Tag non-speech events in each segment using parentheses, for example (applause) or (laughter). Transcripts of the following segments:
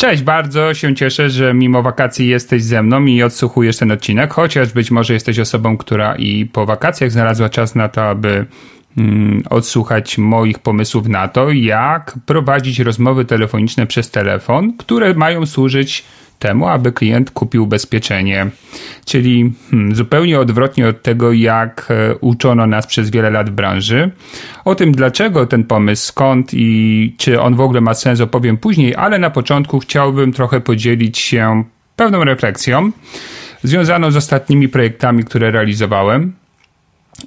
Cześć, bardzo się cieszę, że mimo wakacji jesteś ze mną i odsłuchujesz ten odcinek, chociaż być może jesteś osobą, która i po wakacjach znalazła czas na to, aby mm, odsłuchać moich pomysłów na to, jak prowadzić rozmowy telefoniczne przez telefon, które mają służyć temu, aby klient kupił ubezpieczenie. Czyli hmm, zupełnie odwrotnie od tego, jak e, uczono nas przez wiele lat branży. O tym, dlaczego ten pomysł, skąd i czy on w ogóle ma sens, opowiem później, ale na początku chciałbym trochę podzielić się pewną refleksją związaną z ostatnimi projektami, które realizowałem.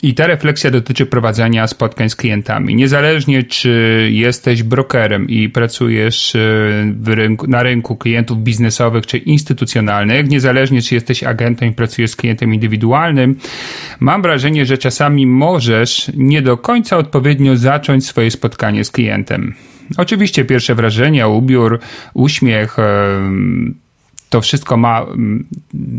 I ta refleksja dotyczy prowadzenia spotkań z klientami. Niezależnie czy jesteś brokerem i pracujesz e, rynku, na rynku klientów biznesowych czy instytucjonalnych, niezależnie czy jesteś agentem i pracujesz z klientem indywidualnym, mam wrażenie, że czasami możesz nie do końca odpowiednio zacząć swoje spotkanie z klientem. Oczywiście pierwsze wrażenia, ubiór, uśmiech, to wszystko ma mm,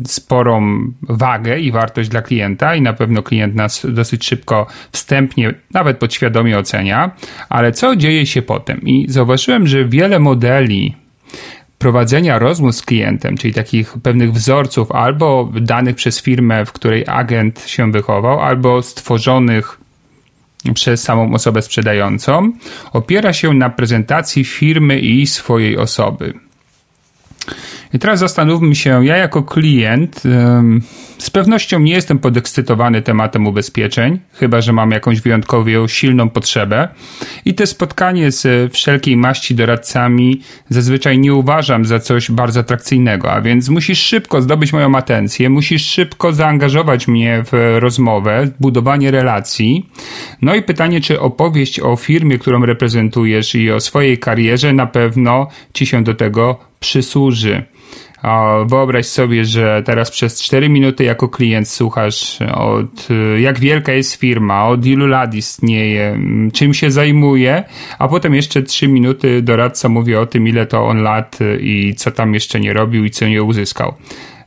sporą wagę i wartość dla klienta i na pewno klient nas dosyć szybko, wstępnie, nawet podświadomie ocenia, ale co dzieje się potem? I zauważyłem, że wiele modeli prowadzenia rozmów z klientem, czyli takich pewnych wzorców albo danych przez firmę, w której agent się wychował, albo stworzonych przez samą osobę sprzedającą, opiera się na prezentacji firmy i swojej osoby. I teraz zastanówmy się, ja jako klient z pewnością nie jestem podekscytowany tematem ubezpieczeń, chyba że mam jakąś wyjątkowo silną potrzebę. I te spotkanie z wszelkiej maści doradcami zazwyczaj nie uważam za coś bardzo atrakcyjnego, a więc musisz szybko zdobyć moją atencję, musisz szybko zaangażować mnie w rozmowę, budowanie relacji. No i pytanie, czy opowieść o firmie, którą reprezentujesz i o swojej karierze na pewno ci się do tego przysłuży. Wyobraź sobie, że teraz przez 4 minuty jako klient słuchasz od jak wielka jest firma, od ilu lat istnieje, czym się zajmuje, a potem jeszcze 3 minuty doradca mówi o tym, ile to on lat i co tam jeszcze nie robił i co nie uzyskał.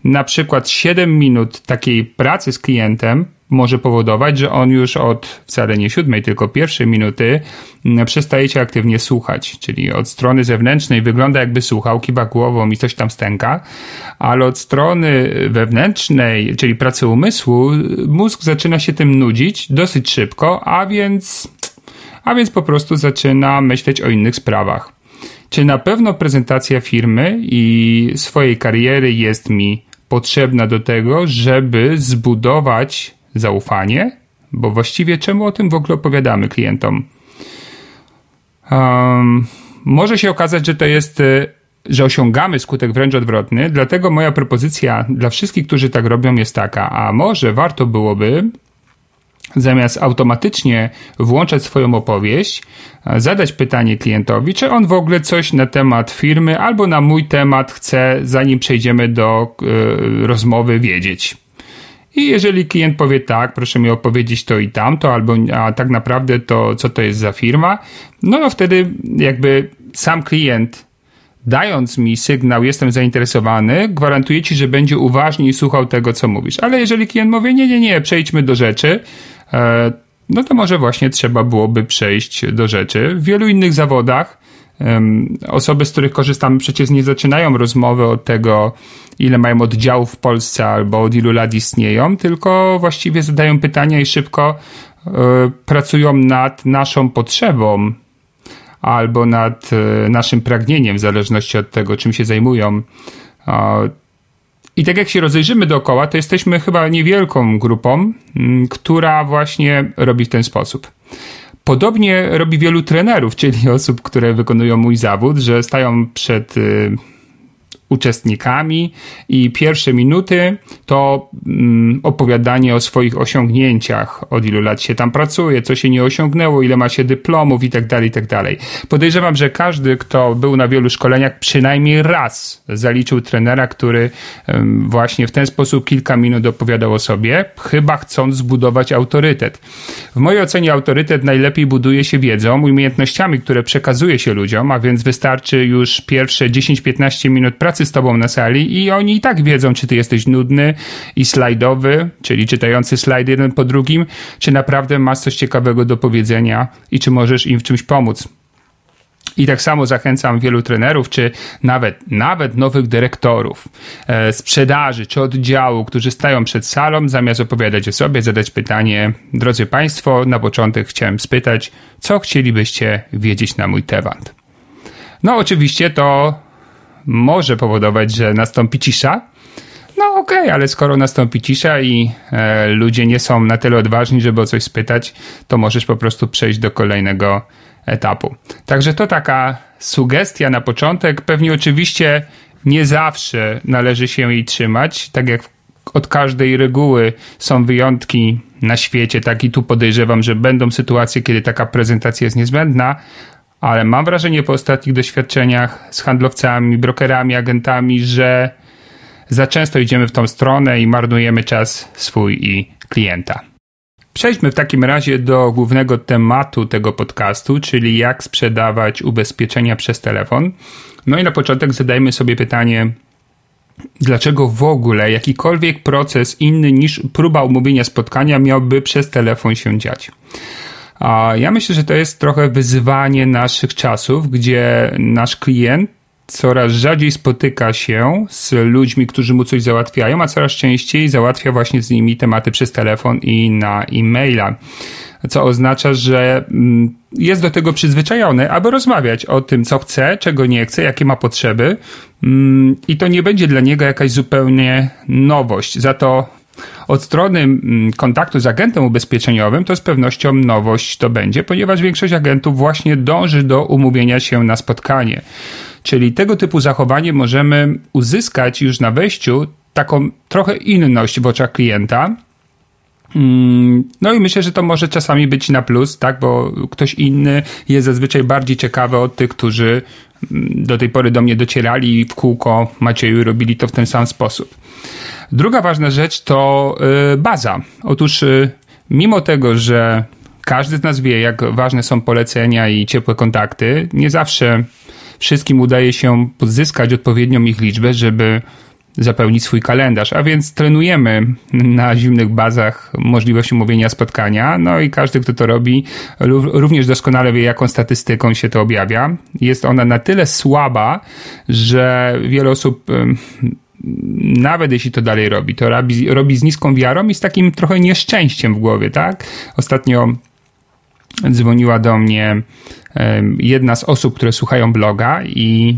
Na przykład 7 minut takiej pracy z klientem może powodować, że on już od wcale nie siódmej, tylko pierwszej minuty mm, przestaje cię aktywnie słuchać. Czyli od strony zewnętrznej wygląda jakby słuchał, kiba głową i coś tam stęka, ale od strony wewnętrznej, czyli pracy umysłu, mózg zaczyna się tym nudzić dosyć szybko, a więc, a więc po prostu zaczyna myśleć o innych sprawach. Czy na pewno prezentacja firmy i swojej kariery jest mi potrzebna do tego, żeby zbudować zaufanie, bo właściwie czemu o tym w ogóle opowiadamy klientom? Um, może się okazać, że to jest, e, że osiągamy skutek wręcz odwrotny, dlatego moja propozycja dla wszystkich, którzy tak robią, jest taka, a może warto byłoby zamiast automatycznie włączać swoją opowieść, zadać pytanie klientowi, czy on w ogóle coś na temat firmy albo na mój temat chce, zanim przejdziemy do y, rozmowy, wiedzieć. I jeżeli klient powie tak, proszę mi opowiedzieć to i tamto, albo a tak naprawdę to, co to jest za firma, no, no wtedy jakby sam klient dając mi sygnał, jestem zainteresowany, gwarantuję ci, że będzie uważniej słuchał tego, co mówisz. Ale jeżeli klient mówi, nie, nie, nie, przejdźmy do rzeczy, e, no to może właśnie trzeba byłoby przejść do rzeczy. W wielu innych zawodach osoby, z których korzystamy, przecież nie zaczynają rozmowy od tego, ile mają oddziałów w Polsce albo od ilu lat istnieją, tylko właściwie zadają pytania i szybko e, pracują nad naszą potrzebą albo nad e, naszym pragnieniem, w zależności od tego, czym się zajmują. I tak jak się rozejrzymy dookoła, to jesteśmy chyba niewielką grupą, która właśnie robi w ten sposób. Podobnie robi wielu trenerów, czyli osób, które wykonują mój zawód, że stają przed y, uczestnikami i pierwsze minuty to mm, opowiadanie o swoich osiągnięciach, od ilu lat się tam pracuje, co się nie osiągnęło, ile ma się dyplomów i tak dalej, i tak dalej. Podejrzewam, że każdy, kto był na wielu szkoleniach, przynajmniej raz zaliczył trenera, który um, właśnie w ten sposób kilka minut opowiadał o sobie, chyba chcąc zbudować autorytet. W mojej ocenie autorytet najlepiej buduje się wiedzą, umiejętnościami, które przekazuje się ludziom, a więc wystarczy już pierwsze 10-15 minut pracy z tobą na sali i oni i tak wiedzą, czy ty jesteś nudny i slajdowy, czyli czytający slajd jeden po drugim, czy naprawdę masz coś ciekawego do powiedzenia i czy możesz im w czymś pomóc. I tak samo zachęcam wielu trenerów, czy nawet, nawet nowych dyrektorów e, sprzedaży czy oddziału, którzy stają przed salą, zamiast opowiadać o sobie, zadać pytanie: Drodzy Państwo, na początek chciałem spytać, co chcielibyście wiedzieć na mój temat? No, oczywiście to może powodować, że nastąpi cisza. No okej, okay, ale skoro nastąpi cisza i e, ludzie nie są na tyle odważni, żeby o coś spytać, to możesz po prostu przejść do kolejnego etapu. Także to taka sugestia na początek. Pewnie oczywiście nie zawsze należy się jej trzymać, tak jak od każdej reguły są wyjątki na świecie, tak i tu podejrzewam, że będą sytuacje, kiedy taka prezentacja jest niezbędna, ale mam wrażenie po ostatnich doświadczeniach z handlowcami, brokerami, agentami, że za często idziemy w tą stronę i marnujemy czas swój i klienta. Przejdźmy w takim razie do głównego tematu tego podcastu, czyli jak sprzedawać ubezpieczenia przez telefon. No i na początek zadajmy sobie pytanie, dlaczego w ogóle jakikolwiek proces inny niż próba umówienia spotkania miałby przez telefon się dziać. A ja myślę, że to jest trochę wyzwanie naszych czasów, gdzie nasz klient coraz rzadziej spotyka się z ludźmi, którzy mu coś załatwiają, a coraz częściej załatwia właśnie z nimi tematy przez telefon i na e-maila. Co oznacza, że mm, jest do tego przyzwyczajony, aby rozmawiać o tym, co chce, czego nie chce, jakie ma potrzeby, mm, i to nie będzie dla niego jakaś zupełnie nowość. Za to od strony mm, kontaktu z agentem ubezpieczeniowym to z pewnością nowość to będzie, ponieważ większość agentów właśnie dąży do umówienia się na spotkanie. Czyli tego typu zachowanie możemy uzyskać już na wejściu taką trochę inność w oczach klienta. Mm, no i myślę, że to może czasami być na plus, tak, bo ktoś inny jest zazwyczaj bardziej ciekawy od tych, którzy do tej pory do mnie docierali i w kółko Macieju robili to w ten sam sposób. Druga ważna rzecz to y, baza. Otóż y, mimo tego, że każdy z nas wie, jak ważne są polecenia i ciepłe kontakty, nie zawsze wszystkim udaje się pozyskać odpowiednią ich liczbę, żeby zapełnić swój kalendarz, a więc trenujemy na zimnych bazach możliwość umówienia spotkania, no i każdy, kto to robi, również doskonale wie, jaką statystyką się to objawia. Jest ona na tyle słaba, że wiele osób nawet jeśli to dalej robi, to robi, robi z niską wiarą i z takim trochę nieszczęściem w głowie, tak? Ostatnio dzwoniła do mnie jedna z osób, które słuchają bloga i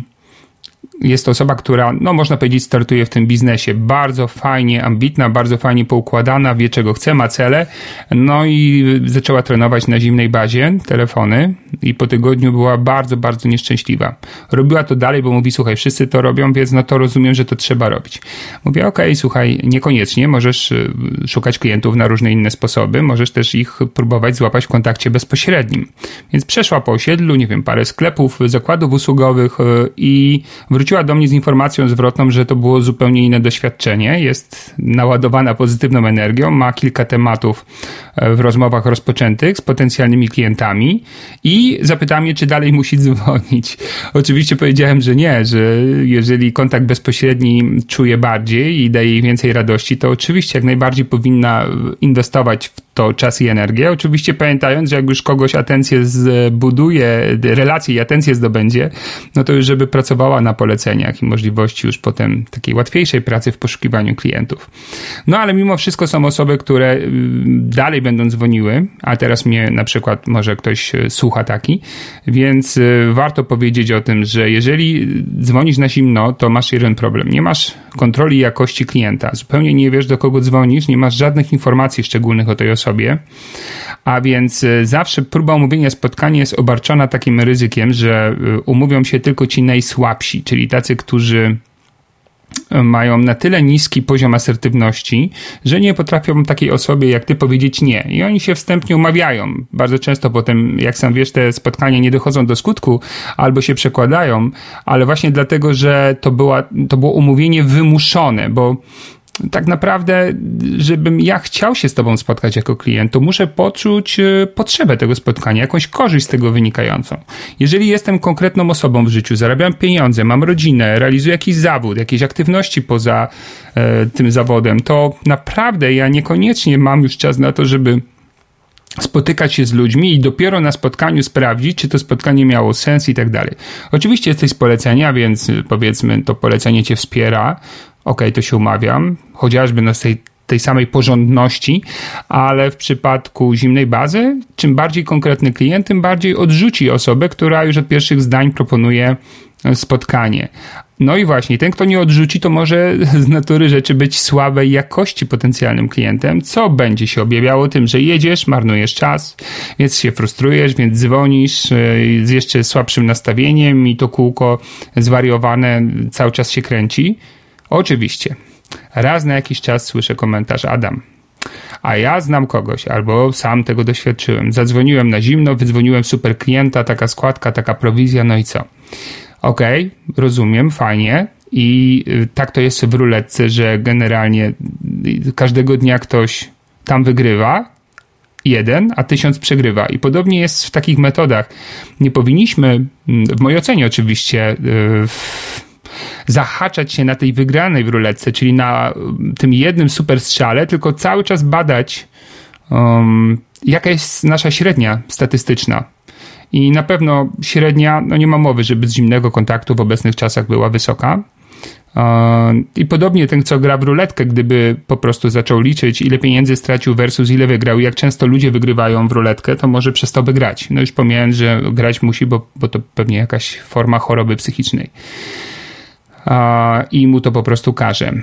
jest to osoba, która, no można powiedzieć, startuje w tym biznesie. Bardzo fajnie ambitna, bardzo fajnie poukładana, wie czego chce, ma cele. No i zaczęła trenować na zimnej bazie telefony i po tygodniu była bardzo, bardzo nieszczęśliwa. Robiła to dalej, bo mówi, słuchaj, wszyscy to robią, więc no to rozumiem, że to trzeba robić. Mówię, okej, okay, słuchaj, niekoniecznie, możesz y, szukać klientów na różne inne sposoby, możesz też ich próbować złapać w kontakcie bezpośrednim. Więc przeszła po osiedlu, nie wiem, parę sklepów, zakładów usługowych y, i wróciła do mnie z informacją zwrotną, że to było zupełnie inne doświadczenie. Jest naładowana pozytywną energią, ma kilka tematów e, w rozmowach rozpoczętych z potencjalnymi klientami i zapytała mnie, czy dalej musi dzwonić. Oczywiście powiedziałem, że nie, że jeżeli kontakt bezpośredni czuje bardziej i daje jej więcej radości, to oczywiście jak najbardziej powinna inwestować w to czas i energię. Oczywiście pamiętając, że jak już kogoś atencję zbuduje, relacje i atencję zdobędzie, no to już żeby pracowała na poleceniach i możliwości już potem takiej łatwiejszej pracy w poszukiwaniu klientów. No ale mimo wszystko są osoby, które y, dalej będą dzwoniły, a teraz mnie na przykład może ktoś słucha więc y, warto powiedzieć o tym, że jeżeli dzwonisz na zimno, to masz jeden problem. Nie masz kontroli jakości klienta. Zupełnie nie wiesz, do kogo dzwonisz, nie masz żadnych informacji szczególnych o tej osobie sobie. A więc y, zawsze próba umówienia spotkania jest obarczona takim ryzykiem, że y, umówią się tylko ci najsłabsi, czyli tacy, którzy mają na tyle niski poziom asertywności, że nie potrafią takiej osobie jak ty powiedzieć nie. I oni się wstępnie umawiają. Bardzo często potem, jak sam wiesz, te spotkania nie dochodzą do skutku albo się przekładają, ale właśnie dlatego, że to, była, to było umówienie wymuszone, bo tak naprawdę, żebym ja chciał się z Tobą spotkać jako klient, to muszę poczuć e, potrzebę tego spotkania, jakąś korzyść z tego wynikającą. Jeżeli jestem konkretną osobą w życiu, zarabiam pieniądze, mam rodzinę, realizuję jakiś zawód, jakieś aktywności poza e, tym zawodem, to naprawdę ja niekoniecznie mam już czas na to, żeby spotykać się z ludźmi i dopiero na spotkaniu sprawdzić, czy to spotkanie miało sens i tak dalej. Oczywiście jesteś z polecenia, więc e, powiedzmy to polecenie cię wspiera, ok, to się umawiam, chociażby na tej, tej samej porządności, ale w przypadku zimnej bazy, czym bardziej konkretny klient, tym bardziej odrzuci osobę, która już od pierwszych zdań proponuje e, spotkanie. No i właśnie, ten, kto nie odrzuci, to może (laughs) z natury rzeczy być słabej jakości potencjalnym klientem, co będzie się objawiało tym, że jedziesz, marnujesz czas, więc się frustrujesz, więc dzwonisz e, z jeszcze słabszym nastawieniem i to kółko zwariowane cały czas się kręci. Oczywiście, raz na jakiś czas słyszę komentarz Adam. A ja znam kogoś, albo sam tego doświadczyłem. Zadzwoniłem na zimno, wydzwoniłem super klienta, taka składka, taka prowizja, no i co? Okej, okay, rozumiem, fajnie. I y, tak to jest w ruletce, że generalnie y, każdego dnia ktoś tam wygrywa, jeden, a tysiąc przegrywa. I podobnie jest w takich metodach. Nie powinniśmy, mm, w mojej ocenie oczywiście, yy, zahaczać się na tej wygranej w ruletce, czyli na um, tym jednym super strzale, tylko cały czas badać, um, jaka jest nasza średnia statystyczna. I na pewno średnia, no nie ma mowy, żeby z zimnego kontaktu w obecnych czasach była wysoka. I podobnie ten, co gra w ruletkę, gdyby po prostu zaczął liczyć, ile pieniędzy stracił versus ile wygrał, jak często ludzie wygrywają w ruletkę, to może przestałby grać. No już pomijając, że grać musi, bo, bo to pewnie jakaś forma choroby psychicznej i mu to po prostu każe.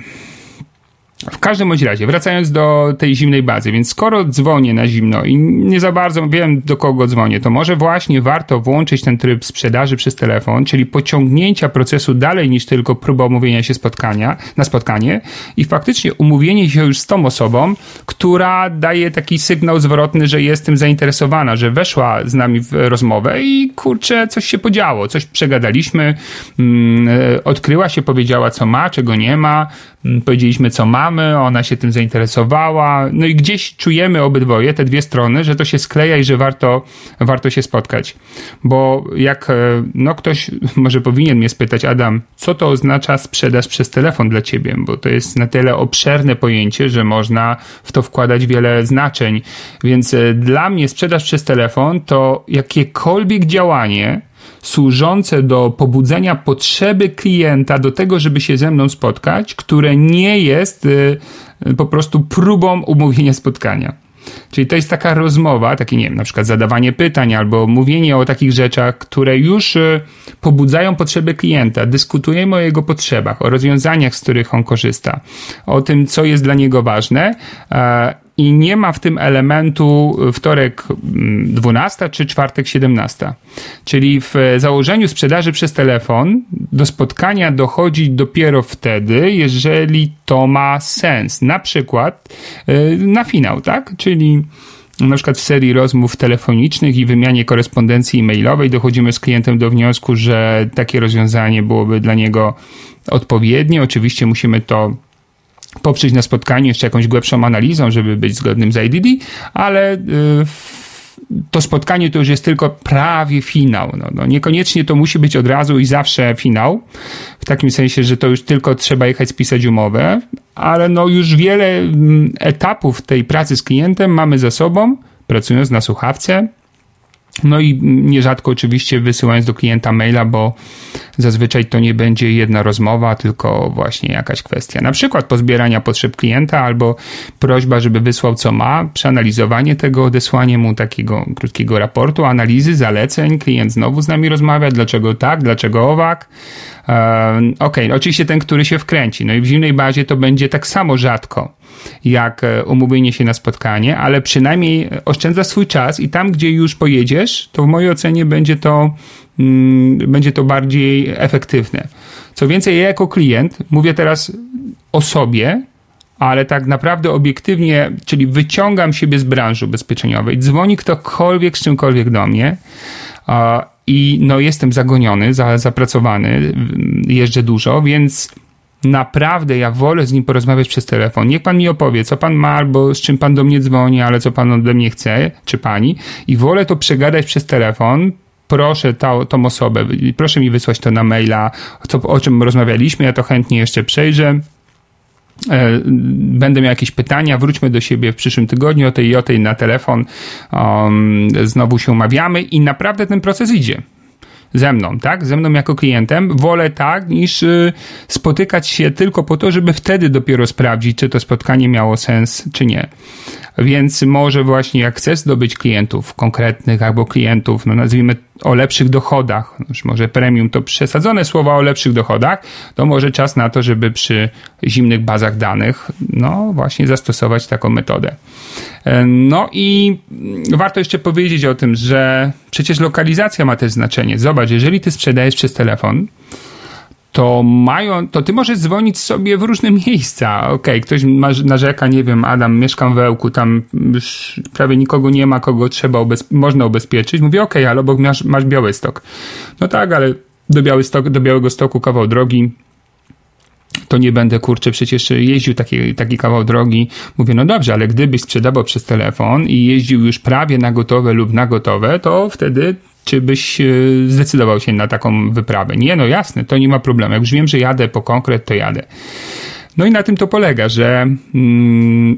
W każdym bądź razie, wracając do tej zimnej bazy, więc skoro dzwonię na zimno i nie za bardzo wiem do kogo dzwonię, to może właśnie warto włączyć ten tryb sprzedaży przez telefon, czyli pociągnięcia procesu dalej niż tylko próba umówienia się spotkania, na spotkanie i faktycznie umówienie się już z tą osobą, która daje taki sygnał zwrotny, że jestem zainteresowana, że weszła z nami w rozmowę i kurczę, coś się podziało, coś przegadaliśmy, mm, e, odkryła się, powiedziała co ma, czego nie ma, mm, powiedzieliśmy co ma, ona się tym zainteresowała, no i gdzieś czujemy obydwoje, te dwie strony, że to się skleja i że warto, warto się spotkać. Bo jak, e, no ktoś (laughs) może powinien mnie spytać, Adam, co to oznacza sprzedaż przez telefon dla ciebie? Bo to jest na tyle obszerne pojęcie, że można w to wkładać wiele znaczeń. Więc e, dla mnie sprzedaż przez telefon to jakiekolwiek działanie, służące do pobudzenia potrzeby klienta do tego, żeby się ze mną spotkać, które nie jest y, po prostu próbą umówienia spotkania. Czyli to jest taka rozmowa, takie nie wiem, na przykład zadawanie pytań albo mówienie o takich rzeczach, które już y, pobudzają potrzeby klienta. Dyskutujemy o jego potrzebach, o rozwiązaniach, z których on korzysta, o tym, co jest dla niego ważne i nie ma w tym elementu wtorek 12 mm, czy czwartek 17. Czyli w założeniu sprzedaży przez telefon do spotkania dochodzi dopiero wtedy, jeżeli to ma sens. Na przykład y, na finał, tak? Czyli na przykład w serii rozmów telefonicznych i wymianie korespondencji e-mailowej dochodzimy z klientem do wniosku, że takie rozwiązanie byłoby dla niego odpowiednie. Oczywiście musimy to poprzeć na spotkaniu jeszcze jakąś głębszą analizą, żeby być zgodnym z IDD, ale y, to spotkanie to już jest tylko prawie finał. No, no, niekoniecznie to musi być od razu i zawsze finał, w takim sensie, że to już tylko trzeba jechać spisać umowę, ale no już wiele mm, etapów tej pracy z klientem mamy za sobą, pracując na słuchawce, no i nierzadko oczywiście wysyłając do klienta maila, bo zazwyczaj to nie będzie jedna rozmowa, tylko właśnie jakaś kwestia. Na przykład pozbierania potrzeb klienta albo prośba, żeby wysłał co ma, przeanalizowanie tego, odesłanie mu takiego krótkiego raportu, analizy, zaleceń. Klient znowu z nami rozmawia, dlaczego tak, dlaczego owak. Okej, okay, oczywiście ten, który się wkręci. No i w zimnej bazie to będzie tak samo rzadko jak e, umówienie się na spotkanie, ale przynajmniej oszczędza swój czas i tam, gdzie już pojedziesz, to w mojej ocenie będzie to, mm, będzie to bardziej efektywne. Co więcej, ja jako klient mówię teraz o sobie, ale tak naprawdę obiektywnie, czyli wyciągam siebie z branży ubezpieczeniowej. Dzwoni ktokolwiek z czymkolwiek do mnie i no jestem zagoniony, zapracowany, jeżdżę dużo, więc naprawdę ja wolę z nim porozmawiać przez telefon. Niech pan mi opowie, co pan ma, albo z czym pan do mnie dzwoni, ale co pan ode mnie chce, czy pani. I wolę to przegadać przez telefon. Proszę tą, tą osobę, proszę mi wysłać to na maila, co, o czym rozmawialiśmy, ja to chętnie jeszcze przejrzę. E, będę miał jakieś pytania, wróćmy do siebie w przyszłym tygodniu o tej i o tej na telefon. Um, znowu się umawiamy i naprawdę ten proces idzie ze mną, tak? Ze mną jako klientem. Wolę tak, niż y, spotykać się tylko po to, żeby wtedy dopiero sprawdzić, czy to spotkanie miało sens, czy nie. Więc może właśnie jak chcesz zdobyć klientów konkretnych albo klientów, no nazwijmy o lepszych dochodach, no może premium to przesadzone słowa o lepszych dochodach, to może czas na to, żeby przy zimnych bazach danych, no właśnie zastosować taką metodę. E, no i warto jeszcze powiedzieć o tym, że przecież lokalizacja ma też znaczenie. Zobacz, jeżeli ty sprzedajesz przez telefon, to mają, to ty możesz dzwonić sobie w różne (laughs) miejsca. Okej, okay, ktoś narzeka, nie wiem, Adam, mieszkam w Ełku, tam prawie nikogo nie ma, kogo trzeba ubez można ubezpieczyć. Mówię, okej, okay, ale obok masz, masz Białystok. No tak, ale do, Białystok, do Białego Stoku kawał drogi, to nie będę, kurczę, przecież jeździł taki, taki kawał drogi. Mówię, no dobrze, ale gdybyś sprzedawał przez telefon i jeździł już prawie na gotowe lub na gotowe, to wtedy czy byś e, zdecydował się na taką wyprawę? Nie, no jasne, to nie ma problemu. Jak już wiem, że jadę po konkret, to jadę. No i na tym to polega, że mm,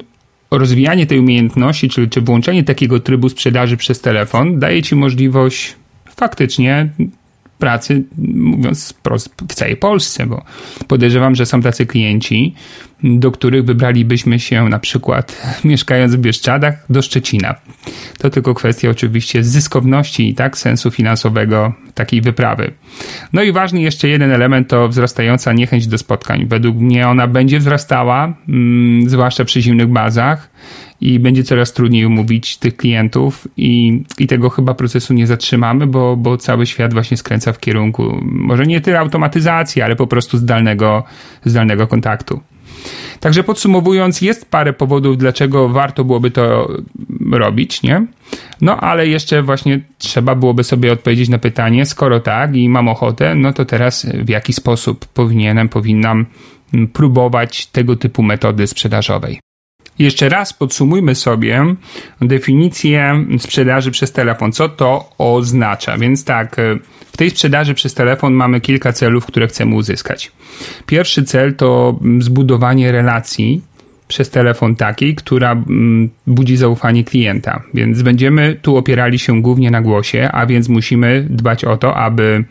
rozwijanie tej umiejętności, czy, czy włączenie takiego trybu sprzedaży przez telefon daje ci możliwość faktycznie pracy, mówiąc w całej Polsce, bo podejrzewam, że są tacy klienci, do których wybralibyśmy się na przykład mieszkając w Bieszczadach do Szczecina. To tylko kwestia oczywiście zyskowności i tak sensu finansowego takiej wyprawy. No i ważny jeszcze jeden element to wzrastająca niechęć do spotkań. Według mnie ona będzie wzrastała, mm, zwłaszcza przy zimnych bazach i będzie coraz trudniej umówić tych klientów i, i tego chyba procesu nie zatrzymamy, bo, bo cały świat właśnie skręca w kierunku może nie tyle automatyzacji, ale po prostu zdalnego, zdalnego kontaktu. Także podsumowując, jest parę powodów, dlaczego warto byłoby to robić, nie? No ale jeszcze właśnie trzeba byłoby sobie odpowiedzieć na pytanie, skoro tak i mam ochotę, no to teraz w jaki sposób powinienem, powinnam próbować tego typu metody sprzedażowej. Jeszcze raz podsumujmy sobie definicję sprzedaży przez telefon. Co to oznacza? Więc tak, w tej sprzedaży przez telefon mamy kilka celów, które chcemy uzyskać. Pierwszy cel to zbudowanie relacji przez telefon takiej, która mm, budzi zaufanie klienta. Więc będziemy tu opierali się głównie na głosie, a więc musimy dbać o to, aby,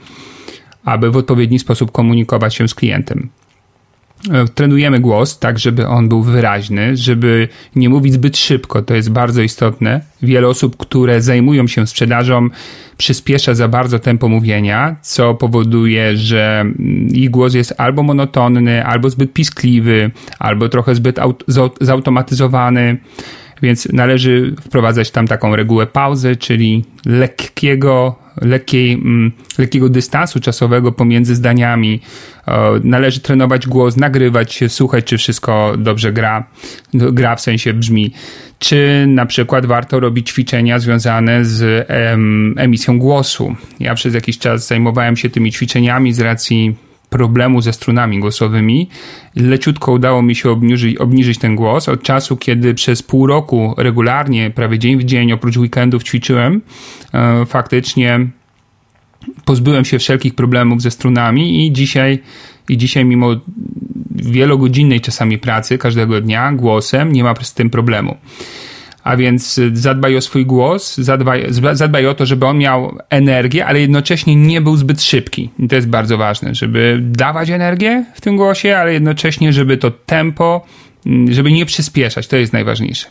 aby w odpowiedni sposób komunikować się z klientem. E, trenujemy głos tak, żeby on był wyraźny, żeby nie mówić zbyt szybko, to jest bardzo istotne. Wiele osób, które zajmują się sprzedażą, przyspiesza za bardzo tempo mówienia, co powoduje, że mm, ich głos jest albo monotonny, albo zbyt piskliwy, albo trochę zbyt zautomatyzowany. Więc należy wprowadzać tam taką regułę pauzy, czyli lekkiego, lekkiej, mm, lekkiego dystansu czasowego pomiędzy zdaniami. Należy trenować głos, nagrywać słuchać, czy wszystko dobrze gra, gra w sensie brzmi. Czy na przykład warto robić ćwiczenia związane z emisją głosu. Ja przez jakiś czas zajmowałem się tymi ćwiczeniami z racji problemu ze strunami głosowymi. Leciutko udało mi się obniżyć, obniżyć ten głos. Od czasu, kiedy przez pół roku regularnie, prawie dzień w dzień, oprócz weekendów ćwiczyłem, e, faktycznie pozbyłem się wszelkich problemów ze strunami i dzisiaj, i dzisiaj mimo wielogodzinnej czasami pracy każdego dnia głosem nie ma z tym problemu. A więc zadbaj o swój głos, zadbaj, zadbaj o to, żeby on miał energię, ale jednocześnie nie był zbyt szybki. I to jest bardzo ważne, żeby dawać energię w tym głosie, ale jednocześnie, żeby to tempo, żeby nie przyspieszać. To jest najważniejsze.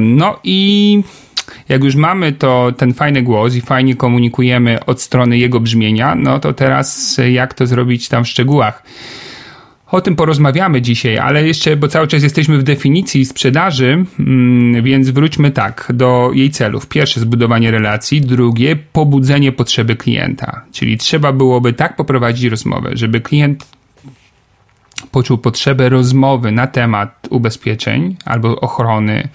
No i jak już mamy to, ten fajny głos i fajnie komunikujemy od strony jego brzmienia, no to teraz jak to zrobić tam w szczegółach? O tym porozmawiamy dzisiaj, ale jeszcze, bo cały czas jesteśmy w definicji sprzedaży, mm, więc wróćmy tak do jej celów. Pierwsze, zbudowanie relacji, drugie, pobudzenie potrzeby klienta. Czyli trzeba byłoby tak poprowadzić rozmowę, żeby klient poczuł potrzebę rozmowy na temat ubezpieczeń albo ochrony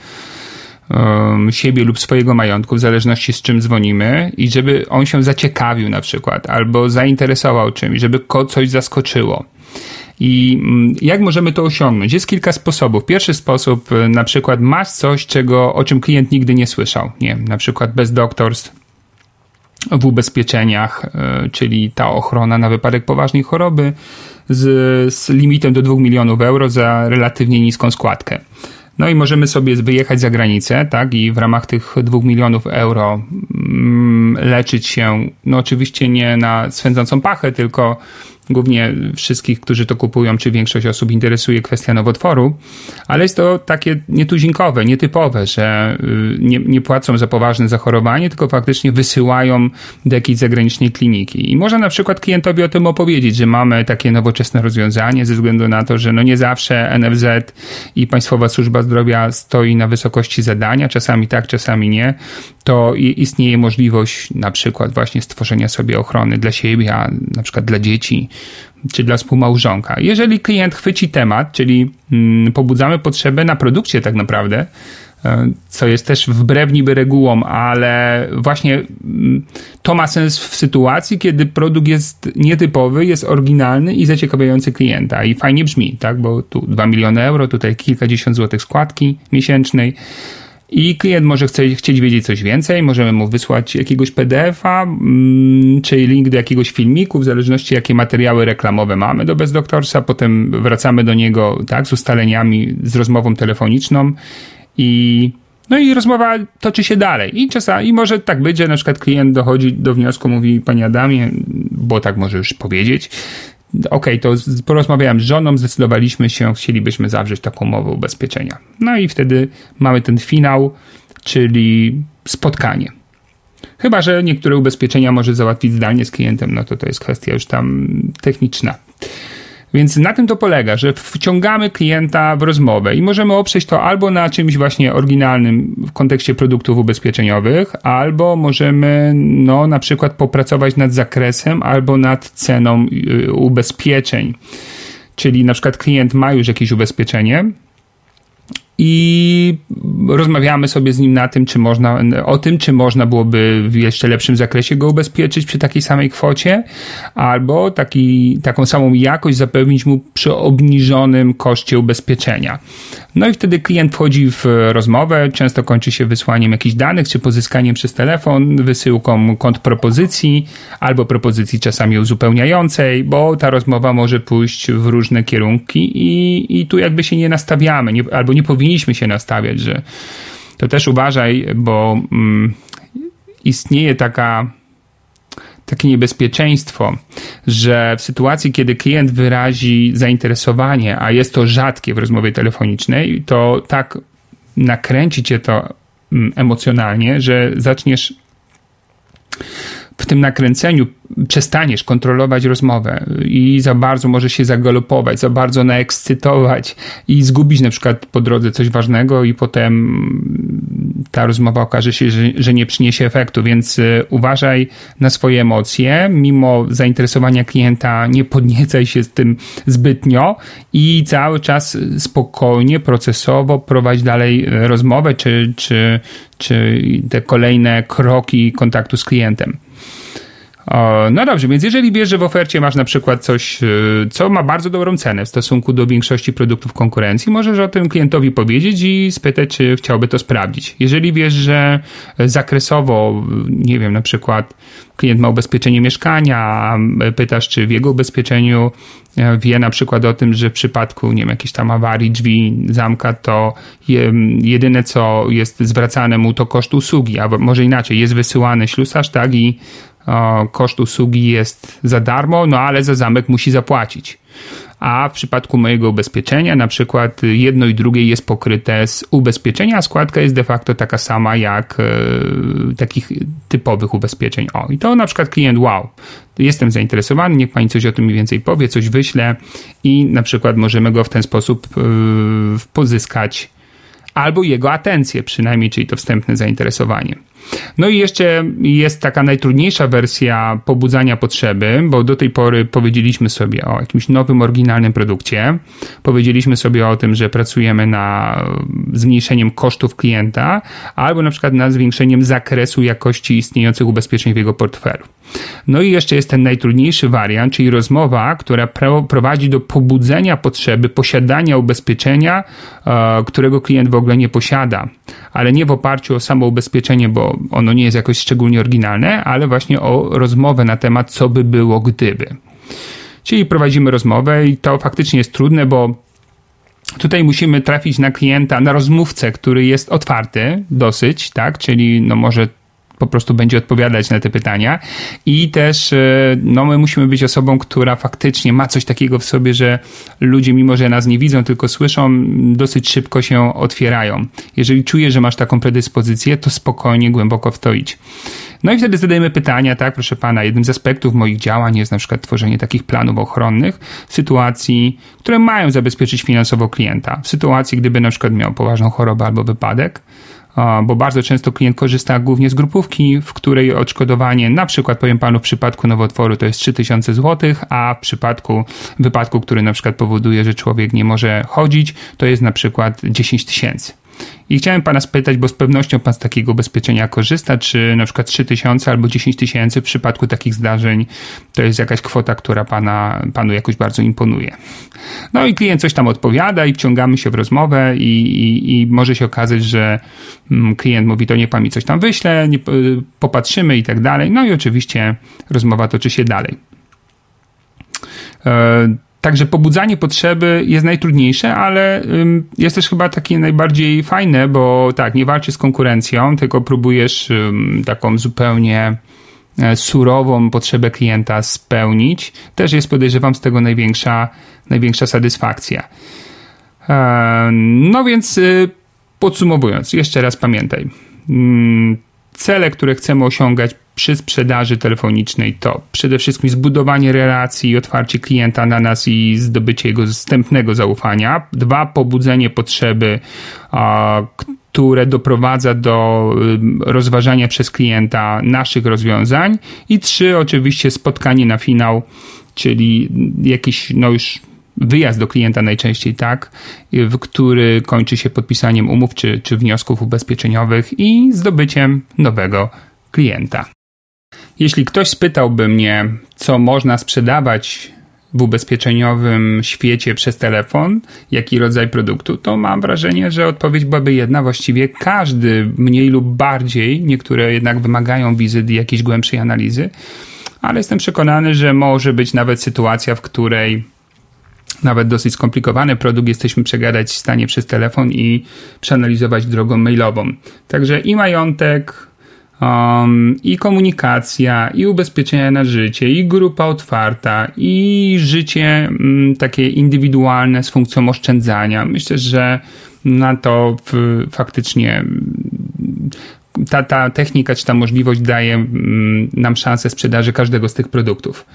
um, siebie lub swojego majątku, w zależności z czym dzwonimy, i żeby on się zaciekawił na przykład, albo zainteresował czymś, żeby go coś zaskoczyło. I mm, jak możemy to osiągnąć? Jest kilka sposobów. Pierwszy sposób, y, na przykład masz coś, czego, o czym klient nigdy nie słyszał. Nie na przykład bez doktorstw w ubezpieczeniach, y, czyli ta ochrona na wypadek poważnej choroby z, z limitem do 2 milionów euro za relatywnie niską składkę. No i możemy sobie wyjechać za granicę, tak, i w ramach tych 2 milionów euro mm, leczyć się, no oczywiście nie na swędzącą pachę, tylko głównie wszystkich, którzy to kupują, czy większość osób interesuje kwestia nowotworu, ale jest to takie nietuzinkowe, nietypowe, że y, nie, nie płacą za poważne zachorowanie, tylko faktycznie wysyłają do jakiejś zagranicznej kliniki. I można na przykład klientowi o tym opowiedzieć, że mamy takie nowoczesne rozwiązanie ze względu na to, że no nie zawsze NFZ i Państwowa Służba Zdrowia stoi na wysokości zadania, czasami tak, czasami nie, to istnieje możliwość na przykład właśnie stworzenia sobie ochrony dla siebie, a na przykład dla dzieci, czy dla współmałżonka. Jeżeli klient chwyci temat, czyli mm, pobudzamy potrzebę na produkcie tak naprawdę, e, co jest też wbrew niby regułom, ale właśnie mm, to ma sens w sytuacji, kiedy produkt jest nietypowy, jest oryginalny i zaciekawiający klienta. I fajnie brzmi, tak, bo tu 2 miliony euro, tutaj kilkadziesiąt złotych składki miesięcznej, i klient może chce, chcieć wiedzieć coś więcej, możemy mu wysłać jakiegoś PDF-a, mm, czy link do jakiegoś filmiku, w zależności jakie materiały reklamowe mamy do Bezdoktorsa, potem wracamy do niego tak, z ustaleniami, z rozmową telefoniczną i no i rozmowa toczy się dalej. I czasami, i może tak być, że na przykład klient dochodzi do wniosku, mówi, panie Adamie, bo tak może już powiedzieć, okej, okay, to porozmawiałem z żoną, zdecydowaliśmy się, chcielibyśmy zawrzeć taką umowę ubezpieczenia. No i wtedy mamy ten finał, czyli spotkanie. Chyba, że niektóre ubezpieczenia może załatwić zdalnie z klientem, no to to jest kwestia już tam techniczna. Więc na tym to polega, że wciągamy klienta w rozmowę i możemy oprzeć to albo na czymś właśnie oryginalnym w kontekście produktów ubezpieczeniowych, albo możemy no, na przykład popracować nad zakresem albo nad ceną y, ubezpieczeń. Czyli na przykład klient ma już jakieś ubezpieczenie, i rozmawiamy sobie z nim na tym, czy można, o tym, czy można byłoby w jeszcze lepszym zakresie go ubezpieczyć przy takiej samej kwocie, albo taki, taką samą jakość zapewnić mu przy obniżonym koszcie ubezpieczenia. No i wtedy klient wchodzi w rozmowę, często kończy się wysłaniem jakichś danych, czy pozyskaniem przez telefon, wysyłką kontrpropozycji, albo propozycji czasami uzupełniającej, bo ta rozmowa może pójść w różne kierunki i, i tu jakby się nie nastawiamy, nie, albo nie powinniśmy się nastawiać, że to też uważaj, bo mm, istnieje taka takie niebezpieczeństwo, że w sytuacji, kiedy klient wyrazi zainteresowanie, a jest to rzadkie w rozmowie telefonicznej, to tak nakręci cię to mm, emocjonalnie, że zaczniesz w tym nakręceniu przestaniesz kontrolować rozmowę i za bardzo może się zagalopować, za bardzo naekscytować i zgubić na przykład po drodze coś ważnego i potem ta rozmowa okaże się, że, że nie przyniesie efektu, więc y, uważaj na swoje emocje, mimo zainteresowania klienta nie podniecaj się z tym zbytnio i cały czas spokojnie, procesowo prowadź dalej y, rozmowę czy, czy, czy te kolejne kroki kontaktu z klientem. No dobrze, więc jeżeli wiesz, że w ofercie masz na przykład coś, y, co ma bardzo dobrą cenę w stosunku do większości produktów konkurencji, możesz o tym klientowi powiedzieć i spytać, czy chciałby to sprawdzić. Jeżeli wiesz, że zakresowo, nie wiem, na przykład klient ma ubezpieczenie mieszkania, pytasz, czy w jego ubezpieczeniu wie na przykład o tym, że w przypadku, nie wiem, jakiejś tam awarii drzwi, zamka, to jedyne, co jest zwracane mu, to koszt usługi, albo może inaczej, jest wysyłany ślusarz, tak, i koszt usługi jest za darmo, no ale za zamek musi zapłacić. a w przypadku mojego ubezpieczenia na przykład jedno i drugie jest pokryte z ubezpieczenia, a składka jest de facto taka sama jak e, takich typowych ubezpieczeń. O, i to na przykład klient, wow, jestem zainteresowany, niech pani coś o tym mniej więcej powie, coś wyśle i na przykład możemy go w ten sposób e, pozyskać albo jego atencję przynajmniej, czyli to wstępne zainteresowanie. No i jeszcze jest taka najtrudniejsza wersja pobudzania potrzeby, bo do tej pory powiedzieliśmy sobie o jakimś nowym, oryginalnym produkcie. Powiedzieliśmy sobie o tym, że pracujemy na zmniejszeniem kosztów klienta, albo na przykład na zwiększeniem zakresu jakości istniejących ubezpieczeń w jego portfelu. No i jeszcze jest ten najtrudniejszy wariant, czyli rozmowa, która prowadzi do pobudzenia potrzeby posiadania ubezpieczenia, e, którego klient w ogóle nie posiada, ale nie w oparciu o samo ubezpieczenie, bo ono nie jest jakoś szczególnie oryginalne, ale właśnie o rozmowę na temat, co by było gdyby. Czyli prowadzimy rozmowę i to faktycznie jest trudne, bo Tutaj musimy trafić na klienta, na rozmówcę, który jest otwarty dosyć, tak? Czyli no może po prostu będzie odpowiadać na te pytania. I też e, no, my musimy być osobą, która faktycznie ma coś takiego w sobie, że ludzie, mimo że nas nie widzą, tylko słyszą, dosyć szybko się otwierają. Jeżeli czujesz, że masz taką predyspozycję, to spokojnie, głęboko w to idź. No i wtedy zadajemy pytania, tak, proszę pana, jednym z aspektów moich działań jest na przykład tworzenie takich planów ochronnych w sytuacji, które mają zabezpieczyć finansowo klienta. W sytuacji, gdyby na przykład miał poważną chorobę albo wypadek, bo bardzo często klient korzysta głównie z grupówki, w której odszkodowanie, na przykład powiem panu w przypadku nowotworu to jest 3000 zł, a w przypadku wypadku, który na przykład powoduje, że człowiek nie może chodzić, to jest na przykład 10 tysięcy. I chciałem pana spytać, bo z pewnością pan z takiego ubezpieczenia korzysta, czy na przykład 3 tysiące albo 10 tysięcy w przypadku takich zdarzeń to jest jakaś kwota, która pana, panu jakoś bardzo imponuje. No i klient coś tam odpowiada i wciągamy się w rozmowę i, i, i może się okazać, że mm, klient mówi, to nie pan mi coś tam wyśle, nie, popatrzymy i tak dalej. No i oczywiście rozmowa toczy się dalej. E, Także pobudzanie potrzeby jest najtrudniejsze, ale jest też chyba takie najbardziej fajne, bo tak, nie walczysz z konkurencją, tylko próbujesz taką zupełnie e, surową potrzebę klienta spełnić. Też jest, podejrzewam, z tego największa, największa satysfakcja. E, no więc y, podsumowując, jeszcze raz pamiętaj. Cele, które chcemy osiągać przy sprzedaży telefonicznej to przede wszystkim zbudowanie relacji i otwarcie klienta na nas i zdobycie jego wstępnego zaufania. Dwa, pobudzenie potrzeby, które doprowadza do rozważania przez klienta naszych rozwiązań. I trzy, oczywiście spotkanie na finał, czyli jakiś, no już wyjazd do klienta najczęściej tak, w który kończy się podpisaniem umów czy, czy wniosków ubezpieczeniowych i zdobyciem nowego klienta. Jeśli ktoś spytałby mnie, co można sprzedawać w ubezpieczeniowym świecie przez telefon, jaki rodzaj produktu, to mam wrażenie, że odpowiedź byłaby jedna. Właściwie każdy, mniej lub bardziej, niektóre jednak wymagają wizyt i jakiejś głębszej analizy, ale jestem przekonany, że może być nawet sytuacja, w której nawet dosyć skomplikowany produkt jesteśmy przegadać w stanie przez telefon i przeanalizować drogą mailową. Także i majątek, um, i komunikacja, i ubezpieczenia na życie, i grupa otwarta, i życie um, takie indywidualne z funkcją oszczędzania. Myślę, że na to w, faktycznie ta, ta technika czy ta możliwość daje mm, nam szansę sprzedaży każdego z tych produktów.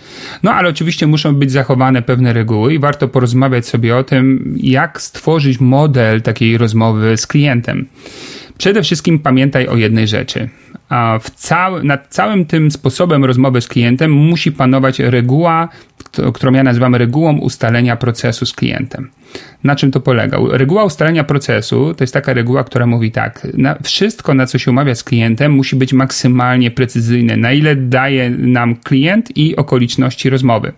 No ale oczywiście muszą być zachowane pewne reguły i warto porozmawiać sobie o tym, jak stworzyć model takiej rozmowy z klientem. Przede wszystkim pamiętaj o jednej rzeczy. A nad całym tym sposobem rozmowy z klientem musi panować reguła, którą ja nazywam regułą ustalenia procesu z klientem. Na czym to polega? Reguła ustalenia procesu to jest taka reguła, która mówi tak: na wszystko, na co się umawia z klientem, musi być maksymalnie precyzyjne, na ile daje nam klient i okoliczności rozmowy.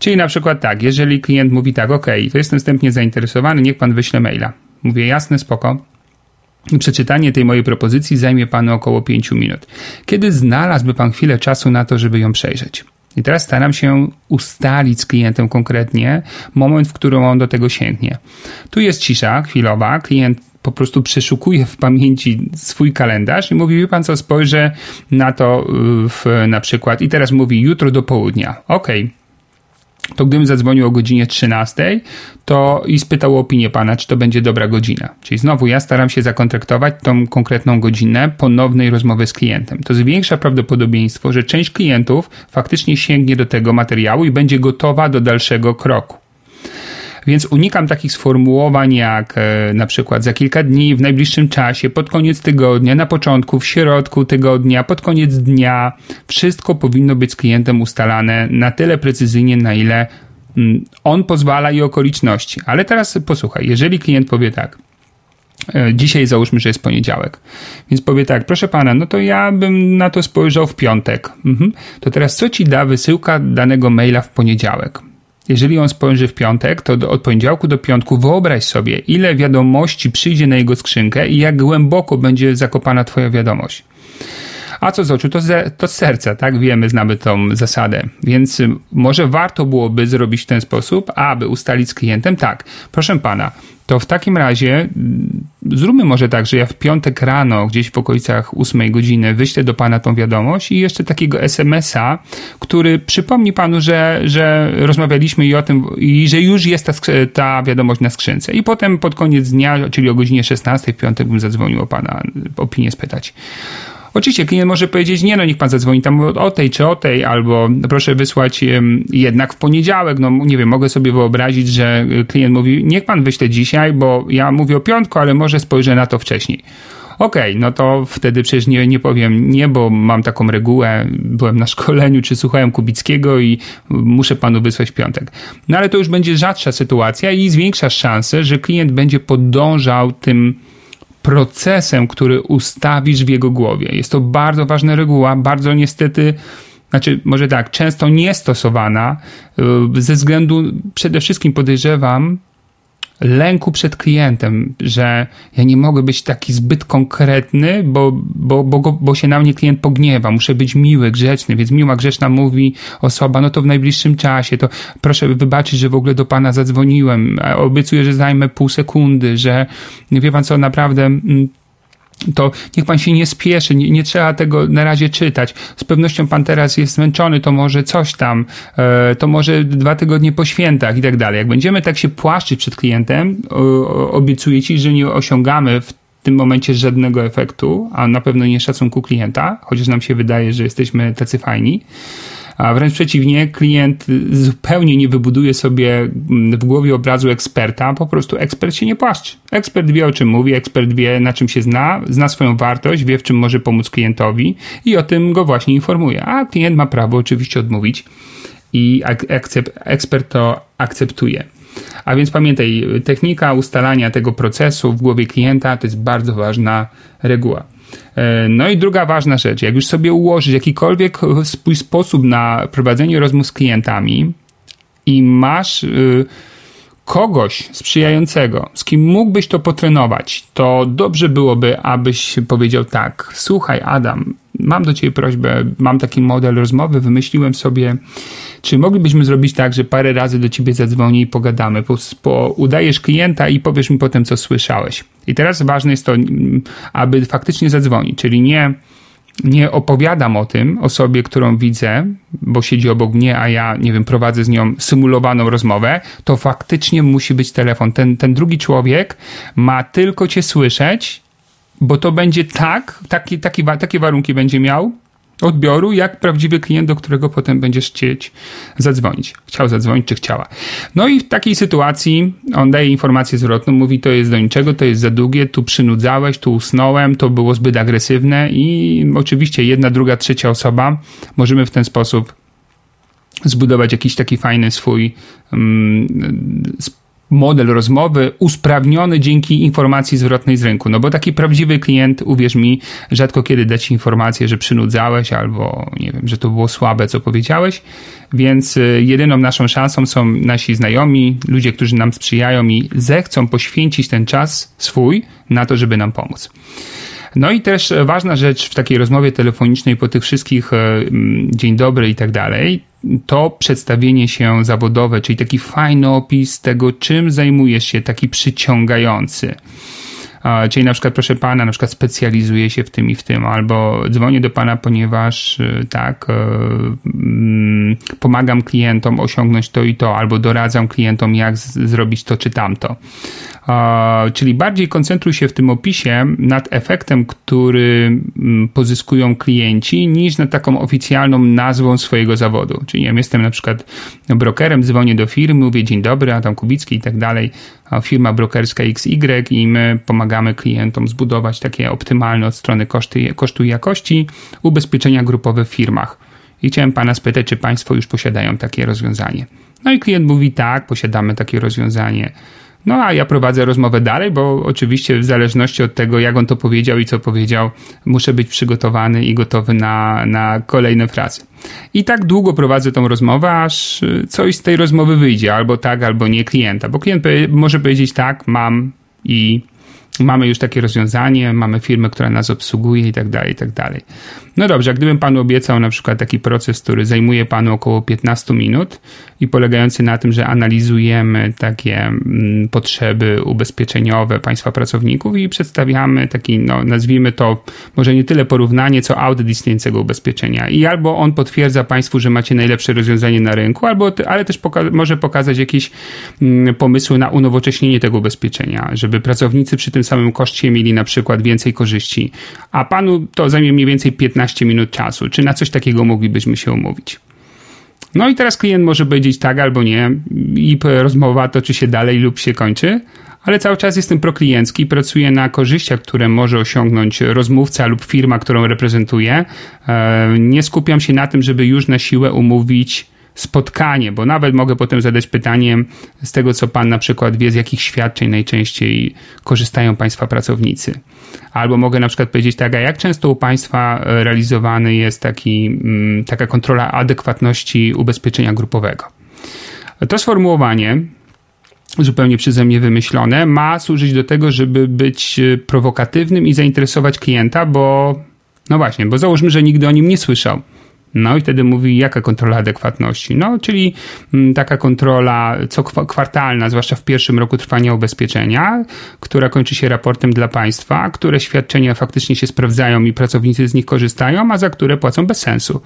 Czyli na przykład tak, jeżeli klient mówi tak, OK, to jestem wstępnie zainteresowany, niech pan wyśle maila. Mówię, jasne, spoko Przeczytanie tej mojej propozycji zajmie panu około 5 minut. Kiedy znalazłby pan chwilę czasu na to, żeby ją przejrzeć? I teraz staram się ustalić z klientem konkretnie moment, w którym on do tego sięgnie. Tu jest cisza chwilowa, klient po prostu przeszukuje w pamięci swój kalendarz i mówi, wie pan co, spojrzę na to w, na przykład i teraz mówi jutro do południa. Okej. Okay to gdybym zadzwonił o godzinie 13 to i spytał o opinię pana, czy to będzie dobra godzina. Czyli znowu ja staram się zakontraktować tą konkretną godzinę ponownej rozmowy z klientem. To zwiększa prawdopodobieństwo, że część klientów faktycznie sięgnie do tego materiału i będzie gotowa do dalszego kroku. Więc unikam takich sformułowań jak e, na przykład za kilka dni, w najbliższym czasie, pod koniec tygodnia, na początku, w środku tygodnia, pod koniec dnia. Wszystko powinno być z klientem ustalane na tyle precyzyjnie, na ile mm, on pozwala i okoliczności. Ale teraz posłuchaj, jeżeli klient powie tak, e, Dzisiaj załóżmy, że jest poniedziałek. Więc powie tak, proszę pana, no to ja bym na to spojrzał w piątek. Mhm. To teraz co ci da wysyłka danego maila w poniedziałek? Jeżeli on spojrzy w piątek, to od poniedziałku do piątku wyobraź sobie, ile wiadomości przyjdzie na jego skrzynkę i jak głęboko będzie zakopana twoja wiadomość. A co z oczu, to, z, to z serca, tak? Wiemy, znamy tą zasadę. Więc y, może warto byłoby zrobić w ten sposób, aby ustalić z klientem, tak, proszę pana, to w takim razie mm, zróbmy może tak, że ja w piątek rano, gdzieś w okolicach 8 godziny, wyślę do pana tą wiadomość i jeszcze takiego SMS-a, który przypomni panu, że, że rozmawialiśmy i o tym, i że już jest ta, ta wiadomość na skrzynce. I potem pod koniec dnia, czyli o godzinie 16 w piątek bym zadzwonił o pana opinię spytać. Oczywiście klient może powiedzieć, nie no, niech pan zadzwoni tam o tej czy o tej, albo proszę wysłać jednak w poniedziałek. No nie wiem, mogę sobie wyobrazić, że klient mówi, niech pan wyśle dzisiaj, bo ja mówię o piątku, ale może spojrzę na to wcześniej. Okej, okay, no to wtedy przecież nie, nie powiem nie, bo mam taką regułę, byłem na szkoleniu, czy słuchałem Kubickiego i muszę panu wysłać piątek. No ale to już będzie rzadsza sytuacja i zwiększasz szansę, że klient będzie podążał tym procesem, który ustawisz w jego głowie. Jest to bardzo ważna reguła, bardzo niestety, znaczy może tak, często niestosowana y, ze względu przede wszystkim podejrzewam, lęku przed klientem, że ja nie mogę być taki zbyt konkretny, bo, bo, bo, bo się na mnie klient pogniewa. Muszę być miły, grzeczny, więc miła, grzeczna mówi osoba, no to w najbliższym czasie, to proszę wybaczyć, że w ogóle do pana zadzwoniłem. Obiecuję, że zajmę pół sekundy, że wie pan co, naprawdę mm, to niech pan się nie spieszy, nie, nie, trzeba tego na razie czytać. Z pewnością pan teraz jest zmęczony, to może coś tam, e, to może dwa tygodnie po świętach i tak dalej. Jak będziemy tak się płaszczyć przed klientem, obiecuję ci, że nie osiągamy w tym momencie żadnego efektu, a na pewno nie szacunku klienta, chociaż nam się wydaje, że jesteśmy tacy fajni a wręcz przeciwnie, klient zupełnie nie wybuduje sobie w głowie obrazu eksperta, po prostu ekspert się nie płaszczy. Ekspert wie o czym mówi, ekspert wie na czym się zna, zna swoją wartość, wie w czym może pomóc klientowi i o tym go właśnie informuje. A klient ma prawo oczywiście odmówić i ekspert to akceptuje. A więc pamiętaj, technika ustalania tego procesu w głowie klienta to jest bardzo ważna reguła. E, no i druga ważna rzecz, jak już sobie ułożysz jakikolwiek swój sposób na prowadzenie rozmów z klientami i masz y, kogoś sprzyjającego, z kim mógłbyś to potrenować, to dobrze byłoby, abyś powiedział tak, słuchaj Adam, mam do ciebie prośbę, mam taki model rozmowy, wymyśliłem sobie czy moglibyśmy zrobić tak, że parę razy do ciebie zadzwoni i pogadamy, po, po, udajesz klienta i powiesz mi potem, co słyszałeś. I teraz ważne jest to, aby faktycznie zadzwonić, czyli nie, nie opowiadam o tym osobie, którą widzę, bo siedzi obok mnie, a ja, nie wiem, prowadzę z nią symulowaną rozmowę, to faktycznie musi być telefon. Ten, ten drugi człowiek ma tylko cię słyszeć, bo to będzie tak, taki, taki, takie warunki będzie miał, odbioru, jak prawdziwy klient, do którego potem będziesz chcieć zadzwonić. Chciał zadzwonić, czy chciała. No i w takiej sytuacji on daje informację zwrotną, mówi to jest do niczego, to jest za długie, tu przynudzałeś, tu usnąłem, to było zbyt agresywne i oczywiście jedna, druga, trzecia osoba możemy w ten sposób zbudować jakiś taki fajny swój um, model rozmowy usprawniony dzięki informacji zwrotnej z rynku. No bo taki prawdziwy klient, uwierz mi, rzadko kiedy da ci informację, że przynudzałeś albo nie wiem, że to było słabe, co powiedziałeś. Więc y, jedyną naszą szansą są nasi znajomi, ludzie, którzy nam sprzyjają i zechcą poświęcić ten czas swój na to, żeby nam pomóc. No i też ważna rzecz w takiej rozmowie telefonicznej po tych wszystkich e, dzień dobry i tak dalej, to przedstawienie się zawodowe, czyli taki fajny opis tego, czym zajmujesz się, taki przyciągający. Czyli na przykład, proszę pana, na przykład specjalizuję się w tym i w tym, albo dzwonię do pana, ponieważ tak, mm, pomagam klientom osiągnąć to i to, albo doradzam klientom, jak zrobić to czy tamto. Czyli bardziej koncentruj się w tym opisie nad efektem, który mm, pozyskują klienci, niż nad taką oficjalną nazwą swojego zawodu. Czyli ja jestem na przykład brokerem, dzwonię do firmy, mówię dzień dobry, Adam Kubicki i tak dalej, firma brokerska XY i my pomagamy klientom zbudować takie optymalne od strony koszty, kosztu i jakości ubezpieczenia grupowe w firmach. I chciałem pana spytać, czy państwo już posiadają takie rozwiązanie. No i klient mówi tak, posiadamy takie rozwiązanie. No a ja prowadzę rozmowę dalej, bo oczywiście w zależności od tego, jak on to powiedział i co powiedział, muszę być przygotowany i gotowy na, na kolejne frazy. I tak długo prowadzę tą rozmowę, aż coś z tej rozmowy wyjdzie, albo tak, albo nie klienta, bo klient może powiedzieć tak, mam i mamy już takie rozwiązanie, mamy firmę, która nas obsługuje i tak dalej, i tak dalej. No dobrze, a gdybym panu obiecał na przykład taki proces, który zajmuje panu około 15 minut i polegający na tym, że analizujemy takie mm, potrzeby ubezpieczeniowe państwa pracowników i przedstawiamy taki, no nazwijmy to może nie tyle porównanie, co audyt istniejącego ubezpieczenia. I albo on potwierdza państwu, że macie najlepsze rozwiązanie na rynku, albo, ale też poka może pokazać jakieś mm, pomysły na unowocześnienie tego ubezpieczenia, żeby pracownicy przy tym samym koszcie mieli na przykład więcej korzyści, a panu to zajmie mniej więcej 15 15 minut czasu. Czy na coś takiego moglibyśmy się umówić? No i teraz klient może powiedzieć tak albo nie i rozmowa toczy się dalej lub się kończy, ale cały czas jestem prokliencki, pracuję na korzyściach, które może osiągnąć rozmówca lub firma, którą reprezentuję. E, nie skupiam się na tym, żeby już na siłę umówić spotkanie, bo nawet mogę potem zadać pytanie z tego, co Pan na przykład wie, z jakich świadczeń najczęściej korzystają Państwa pracownicy. Albo mogę na przykład powiedzieć tak, a jak często u Państwa realizowany jest taki, mm, taka kontrola adekwatności ubezpieczenia grupowego. To sformułowanie zupełnie przeze mnie wymyślone, ma służyć do tego, żeby być prowokatywnym i zainteresować klienta, bo no właśnie, bo załóżmy, że nigdy o nim nie słyszał. No i wtedy mówi, jaka kontrola adekwatności? No, czyli mm, taka kontrola co kwartalna, zwłaszcza w pierwszym roku trwania ubezpieczenia, która kończy się raportem dla państwa, które świadczenia faktycznie się sprawdzają i pracownicy z nich korzystają, a za które płacą bez sensu,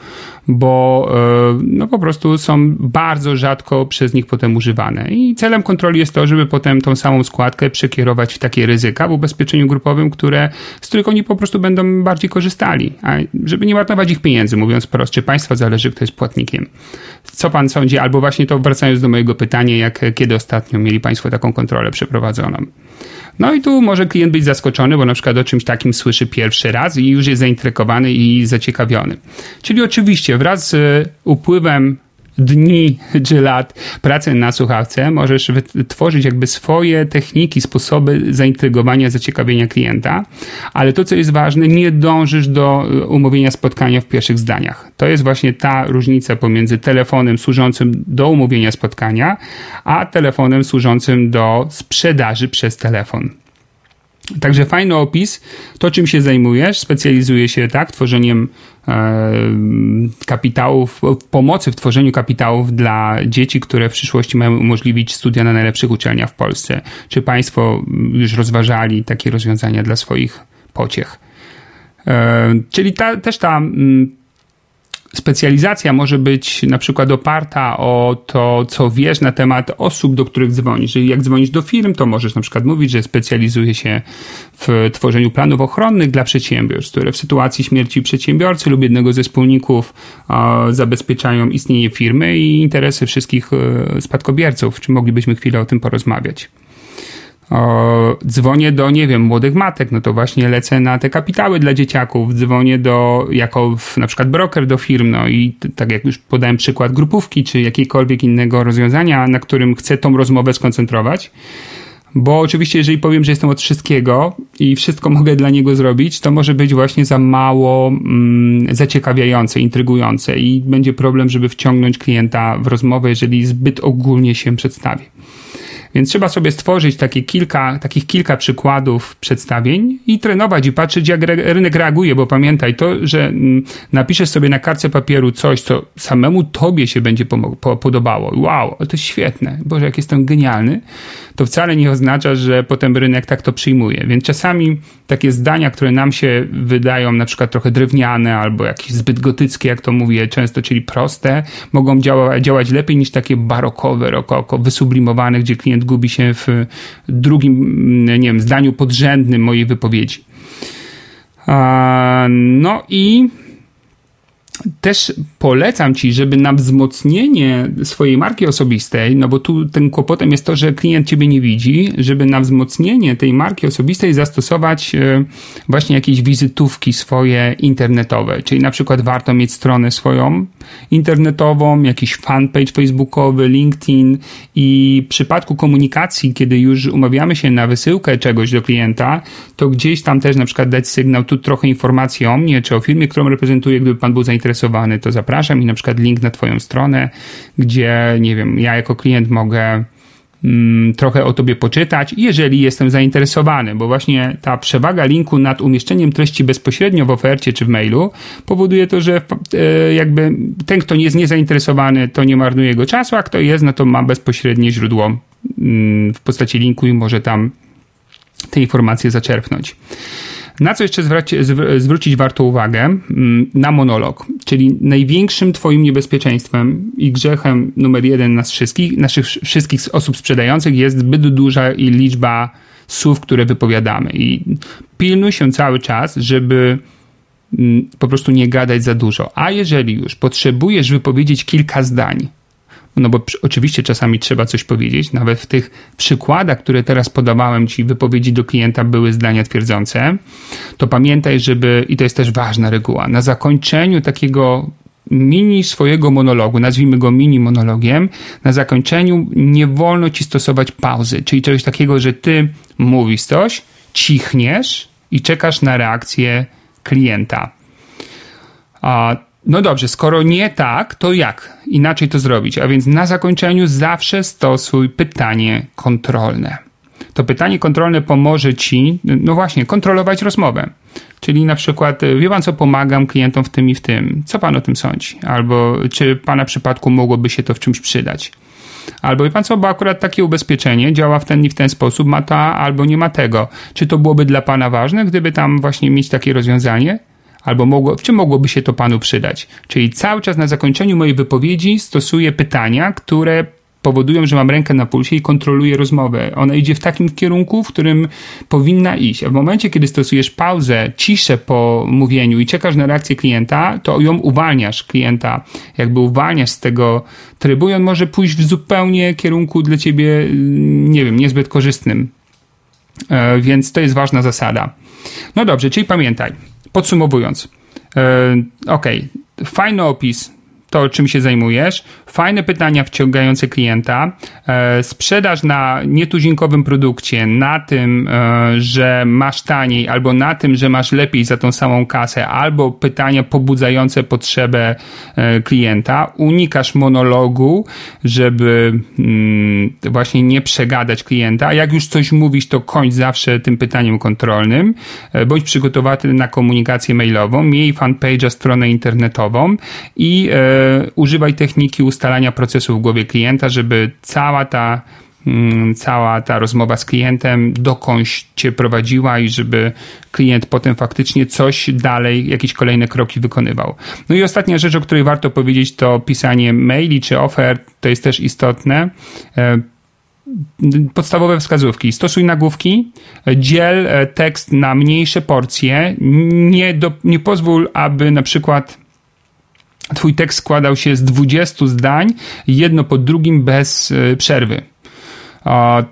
bo e, no po prostu są bardzo rzadko przez nich potem używane. I celem kontroli jest to, żeby potem tą samą składkę przekierować w takie ryzyka w ubezpieczeniu grupowym, które, z których oni po prostu będą bardziej korzystali, a żeby nie marnować ich pieniędzy, mówiąc prosto czy państwa zależy, kto jest płatnikiem. Co pan sądzi? Albo właśnie to wracając do mojego pytania, jak kiedy ostatnio mieli państwo taką kontrolę przeprowadzoną? No i tu może klient być zaskoczony, bo na przykład o czymś takim słyszy pierwszy raz i już jest zainteresowany i zaciekawiony. Czyli oczywiście wraz z upływem dni czy lat pracy na słuchawce możesz wytworzyć jakby swoje techniki, sposoby zaintrygowania, zaciekawienia klienta, ale to, co jest ważne, nie dążysz do e, umówienia spotkania w pierwszych zdaniach. To jest właśnie ta różnica pomiędzy telefonem służącym do umówienia spotkania, a telefonem służącym do sprzedaży przez telefon. Także fajny opis, to czym się zajmujesz, specjalizuje się tak, tworzeniem e, kapitałów, pomocy w tworzeniu kapitałów dla dzieci, które w przyszłości mają umożliwić studia na najlepszych uczelniach w Polsce. Czy Państwo już rozważali takie rozwiązania dla swoich pociech? E, czyli ta, też ta specjalizacja może być na przykład oparta o to, co wiesz na temat osób, do których dzwonisz. Jeżeli jak dzwonisz do firm, to możesz na przykład mówić, że specjalizuje się w tworzeniu planów ochronnych dla przedsiębiorstw, które w sytuacji śmierci przedsiębiorcy lub jednego ze wspólników zabezpieczają istnienie firmy i interesy wszystkich e, spadkobierców. Czy moglibyśmy chwilę o tym porozmawiać? O, dzwonię do, nie wiem, młodych matek, no to właśnie lecę na te kapitały dla dzieciaków, dzwonię do, jako na przykład broker do firm, no i tak jak już podałem przykład grupówki, czy jakiegokolwiek innego rozwiązania, na którym chcę tą rozmowę skoncentrować. Bo oczywiście, jeżeli powiem, że jestem od wszystkiego i wszystko mogę dla niego zrobić, to może być właśnie za mało mm, zaciekawiające, intrygujące i będzie problem, żeby wciągnąć klienta w rozmowę, jeżeli zbyt ogólnie się przedstawi. Więc trzeba sobie stworzyć takie kilka, takich kilka przykładów przedstawień i trenować i patrzeć, jak rynek reaguje, bo pamiętaj to, że mm, napiszesz sobie na kartce papieru coś, co samemu tobie się będzie podobało. Wow, to świetne. Boże, jak jestem genialny, to wcale nie oznacza, że potem rynek tak to przyjmuje. Więc czasami takie zdania, które nam się wydają na przykład trochę drewniane albo jakieś zbyt gotyckie, jak to mówię często, czyli proste, mogą działa, działać lepiej niż takie barokowe, rokoko, wysublimowane, gdzie klient gubi się w drugim, nie wiem, zdaniu podrzędnym mojej wypowiedzi. No i też polecam ci, żeby na wzmocnienie swojej marki osobistej, no bo tu tym kłopotem jest to, że klient ciebie nie widzi, żeby na wzmocnienie tej marki osobistej zastosować e, właśnie jakieś wizytówki swoje internetowe. Czyli na przykład warto mieć stronę swoją internetową, jakiś fanpage facebookowy, LinkedIn i w przypadku komunikacji, kiedy już umawiamy się na wysyłkę czegoś do klienta, to gdzieś tam też na przykład dać sygnał, tu trochę informacji o mnie, czy o firmie, którą reprezentuję, gdyby pan był zainteresowany, to zapraszam i na przykład link na twoją stronę, gdzie, nie wiem, ja jako klient mogę mm, trochę o tobie poczytać, jeżeli jestem zainteresowany, bo właśnie ta przewaga linku nad umieszczeniem treści bezpośrednio w ofercie czy w mailu powoduje to, że e, jakby ten, kto nie jest niezainteresowany, to nie marnuje jego czasu, a kto jest, no to ma bezpośrednie źródło mm, w postaci linku i może tam te informacje zaczerpnąć. Na co jeszcze zwrócić warto uwagę? Mm, na monolog, czyli największym Twoim niebezpieczeństwem i grzechem numer jeden nas wszystkich, naszych wszystkich osób sprzedających jest zbyt duża liczba słów, które wypowiadamy. I pilnuj się cały czas, żeby mm, po prostu nie gadać za dużo. A jeżeli już potrzebujesz wypowiedzieć kilka zdań, no bo oczywiście czasami trzeba coś powiedzieć, nawet w tych przykładach, które teraz podawałem Ci, wypowiedzi do klienta były zdania twierdzące, to pamiętaj, żeby, i to jest też ważna reguła, na zakończeniu takiego mini swojego monologu, nazwijmy go mini monologiem, na zakończeniu nie wolno Ci stosować pauzy, czyli czegoś takiego, że Ty mówisz coś, cichniesz i czekasz na reakcję klienta. A no dobrze, skoro nie tak, to jak inaczej to zrobić? A więc na zakończeniu zawsze stosuj pytanie kontrolne. To pytanie kontrolne pomoże ci, no właśnie, kontrolować rozmowę. Czyli na przykład, wie pan co, pomagam klientom w tym i w tym. Co pan o tym sądzi? Albo czy pana przypadku mogłoby się to w czymś przydać? Albo wie pan co, bo akurat takie ubezpieczenie działa w ten i w ten sposób, ma ta albo nie ma tego. Czy to byłoby dla pana ważne, gdyby tam właśnie mieć takie rozwiązanie? Albo mogło, w czym mogłoby się to panu przydać. Czyli cały czas na zakończeniu mojej wypowiedzi stosuję pytania, które powodują, że mam rękę na pulsie i kontroluję rozmowę. Ona idzie w takim kierunku, w którym powinna iść. A w momencie, kiedy stosujesz pauzę, ciszę po mówieniu i czekasz na reakcję klienta, to ją uwalniasz klienta, jakby uwalniasz z tego trybu i on może pójść w zupełnie kierunku dla ciebie, nie wiem, niezbyt korzystnym. E, więc to jest ważna zasada. No dobrze, czyli pamiętaj, Podsumowując, e, ok, fajny opis, to czym się zajmujesz, fajne pytania wciągające klienta, e, sprzedaż na nietuzinkowym produkcie, na tym, e, że masz taniej, albo na tym, że masz lepiej za tą samą kasę, albo pytania pobudzające potrzebę e, klienta. Unikasz monologu, żeby mm, właśnie nie przegadać klienta. Jak już coś mówisz, to kończ zawsze tym pytaniem kontrolnym. Bądź przygotowany na komunikację mailową, miej fanpage'a, stronę internetową i używaj techniki ustalania procesu w głowie klienta, żeby cała ta mm, cała ta rozmowa z klientem dokądś cię prowadziła i żeby klient potem faktycznie coś dalej, jakieś kolejne kroki wykonywał. No i ostatnia rzecz, o której warto powiedzieć, to pisanie maili czy ofert, to jest też istotne. E, podstawowe wskazówki. Stosuj nagłówki, dziel e, tekst na mniejsze porcje, nie, do, nie pozwól, aby na przykład Twój tekst składał się z 20 zdań, jedno po drugim bez e, przerwy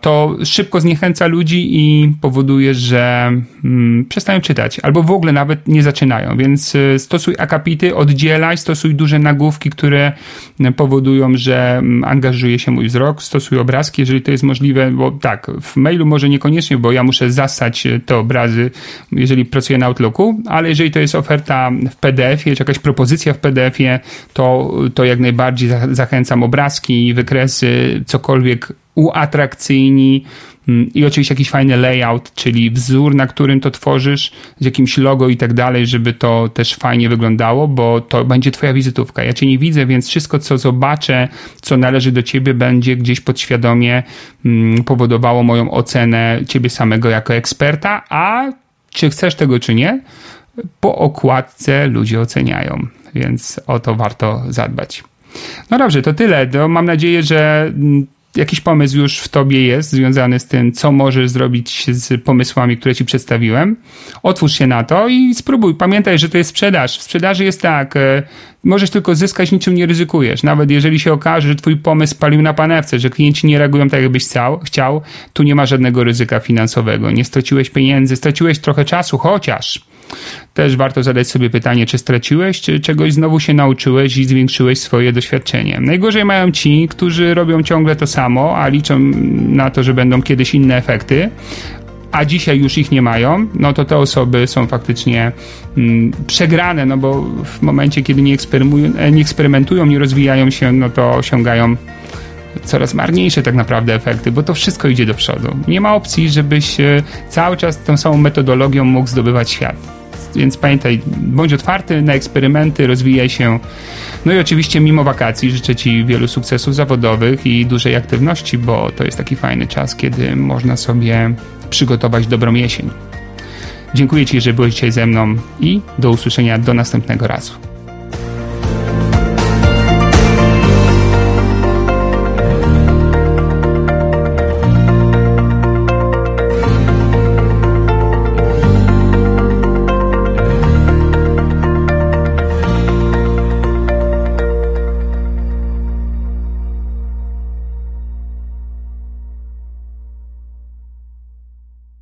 to szybko zniechęca ludzi i powoduje, że mm, przestają czytać albo w ogóle nawet nie zaczynają. Więc y, stosuj akapity, oddzielaj, stosuj duże nagłówki, które y, powodują, że mm, angażuje się mój wzrok, stosuj obrazki, jeżeli to jest możliwe, bo tak, w mailu może niekoniecznie, bo ja muszę zasać y, te obrazy, jeżeli pracuję na Outlooku, ale jeżeli to jest oferta w PDF-ie, czy jakaś propozycja w PDF-ie, to, to jak najbardziej zachęcam obrazki, wykresy, cokolwiek uatrakcyjni mm, i oczywiście jakiś fajny layout, czyli wzór, na którym to tworzysz, z jakimś logo i tak dalej, żeby to też fajnie wyglądało, bo to będzie twoja wizytówka. Ja cię nie widzę, więc wszystko, co zobaczę, co należy do ciebie, będzie gdzieś podświadomie mm, powodowało moją ocenę ciebie samego jako eksperta, a czy chcesz tego, czy nie, po okładce ludzie oceniają, więc o to warto zadbać. No dobrze, to tyle. To mam nadzieję, że mm, jakiś pomysł już w tobie jest związany z tym, co możesz zrobić z pomysłami, które ci przedstawiłem. Otwórz się na to i spróbuj. Pamiętaj, że to jest sprzedaż. W sprzedaży jest tak, e, możesz tylko zyskać, niczym nie ryzykujesz. Nawet jeżeli się okaże, że twój pomysł palił na panewce, że klienci nie reagują tak, jakbyś chciał, chciał tu nie ma żadnego ryzyka finansowego. Nie straciłeś pieniędzy, straciłeś trochę czasu, chociaż też warto zadać sobie pytanie, czy straciłeś, czy czegoś znowu się nauczyłeś i zwiększyłeś swoje doświadczenie. Najgorzej mają ci, którzy robią ciągle to samo, a liczą na to, że będą kiedyś inne efekty, a dzisiaj już ich nie mają, no to te osoby są faktycznie mm, przegrane, no bo w momencie, kiedy nie, nie eksperymentują, nie rozwijają się, no to osiągają coraz marniejsze tak naprawdę efekty, bo to wszystko idzie do przodu. Nie ma opcji, żebyś e, cały czas tą samą metodologią mógł zdobywać świat więc pamiętaj, bądź otwarty na eksperymenty, rozwijaj się. No i oczywiście mimo wakacji życzę Ci wielu sukcesów zawodowych i dużej aktywności, bo to jest taki fajny czas, kiedy można sobie przygotować dobrą jesień. Dziękuję Ci, że byłeś dzisiaj ze mną i do usłyszenia do następnego razu.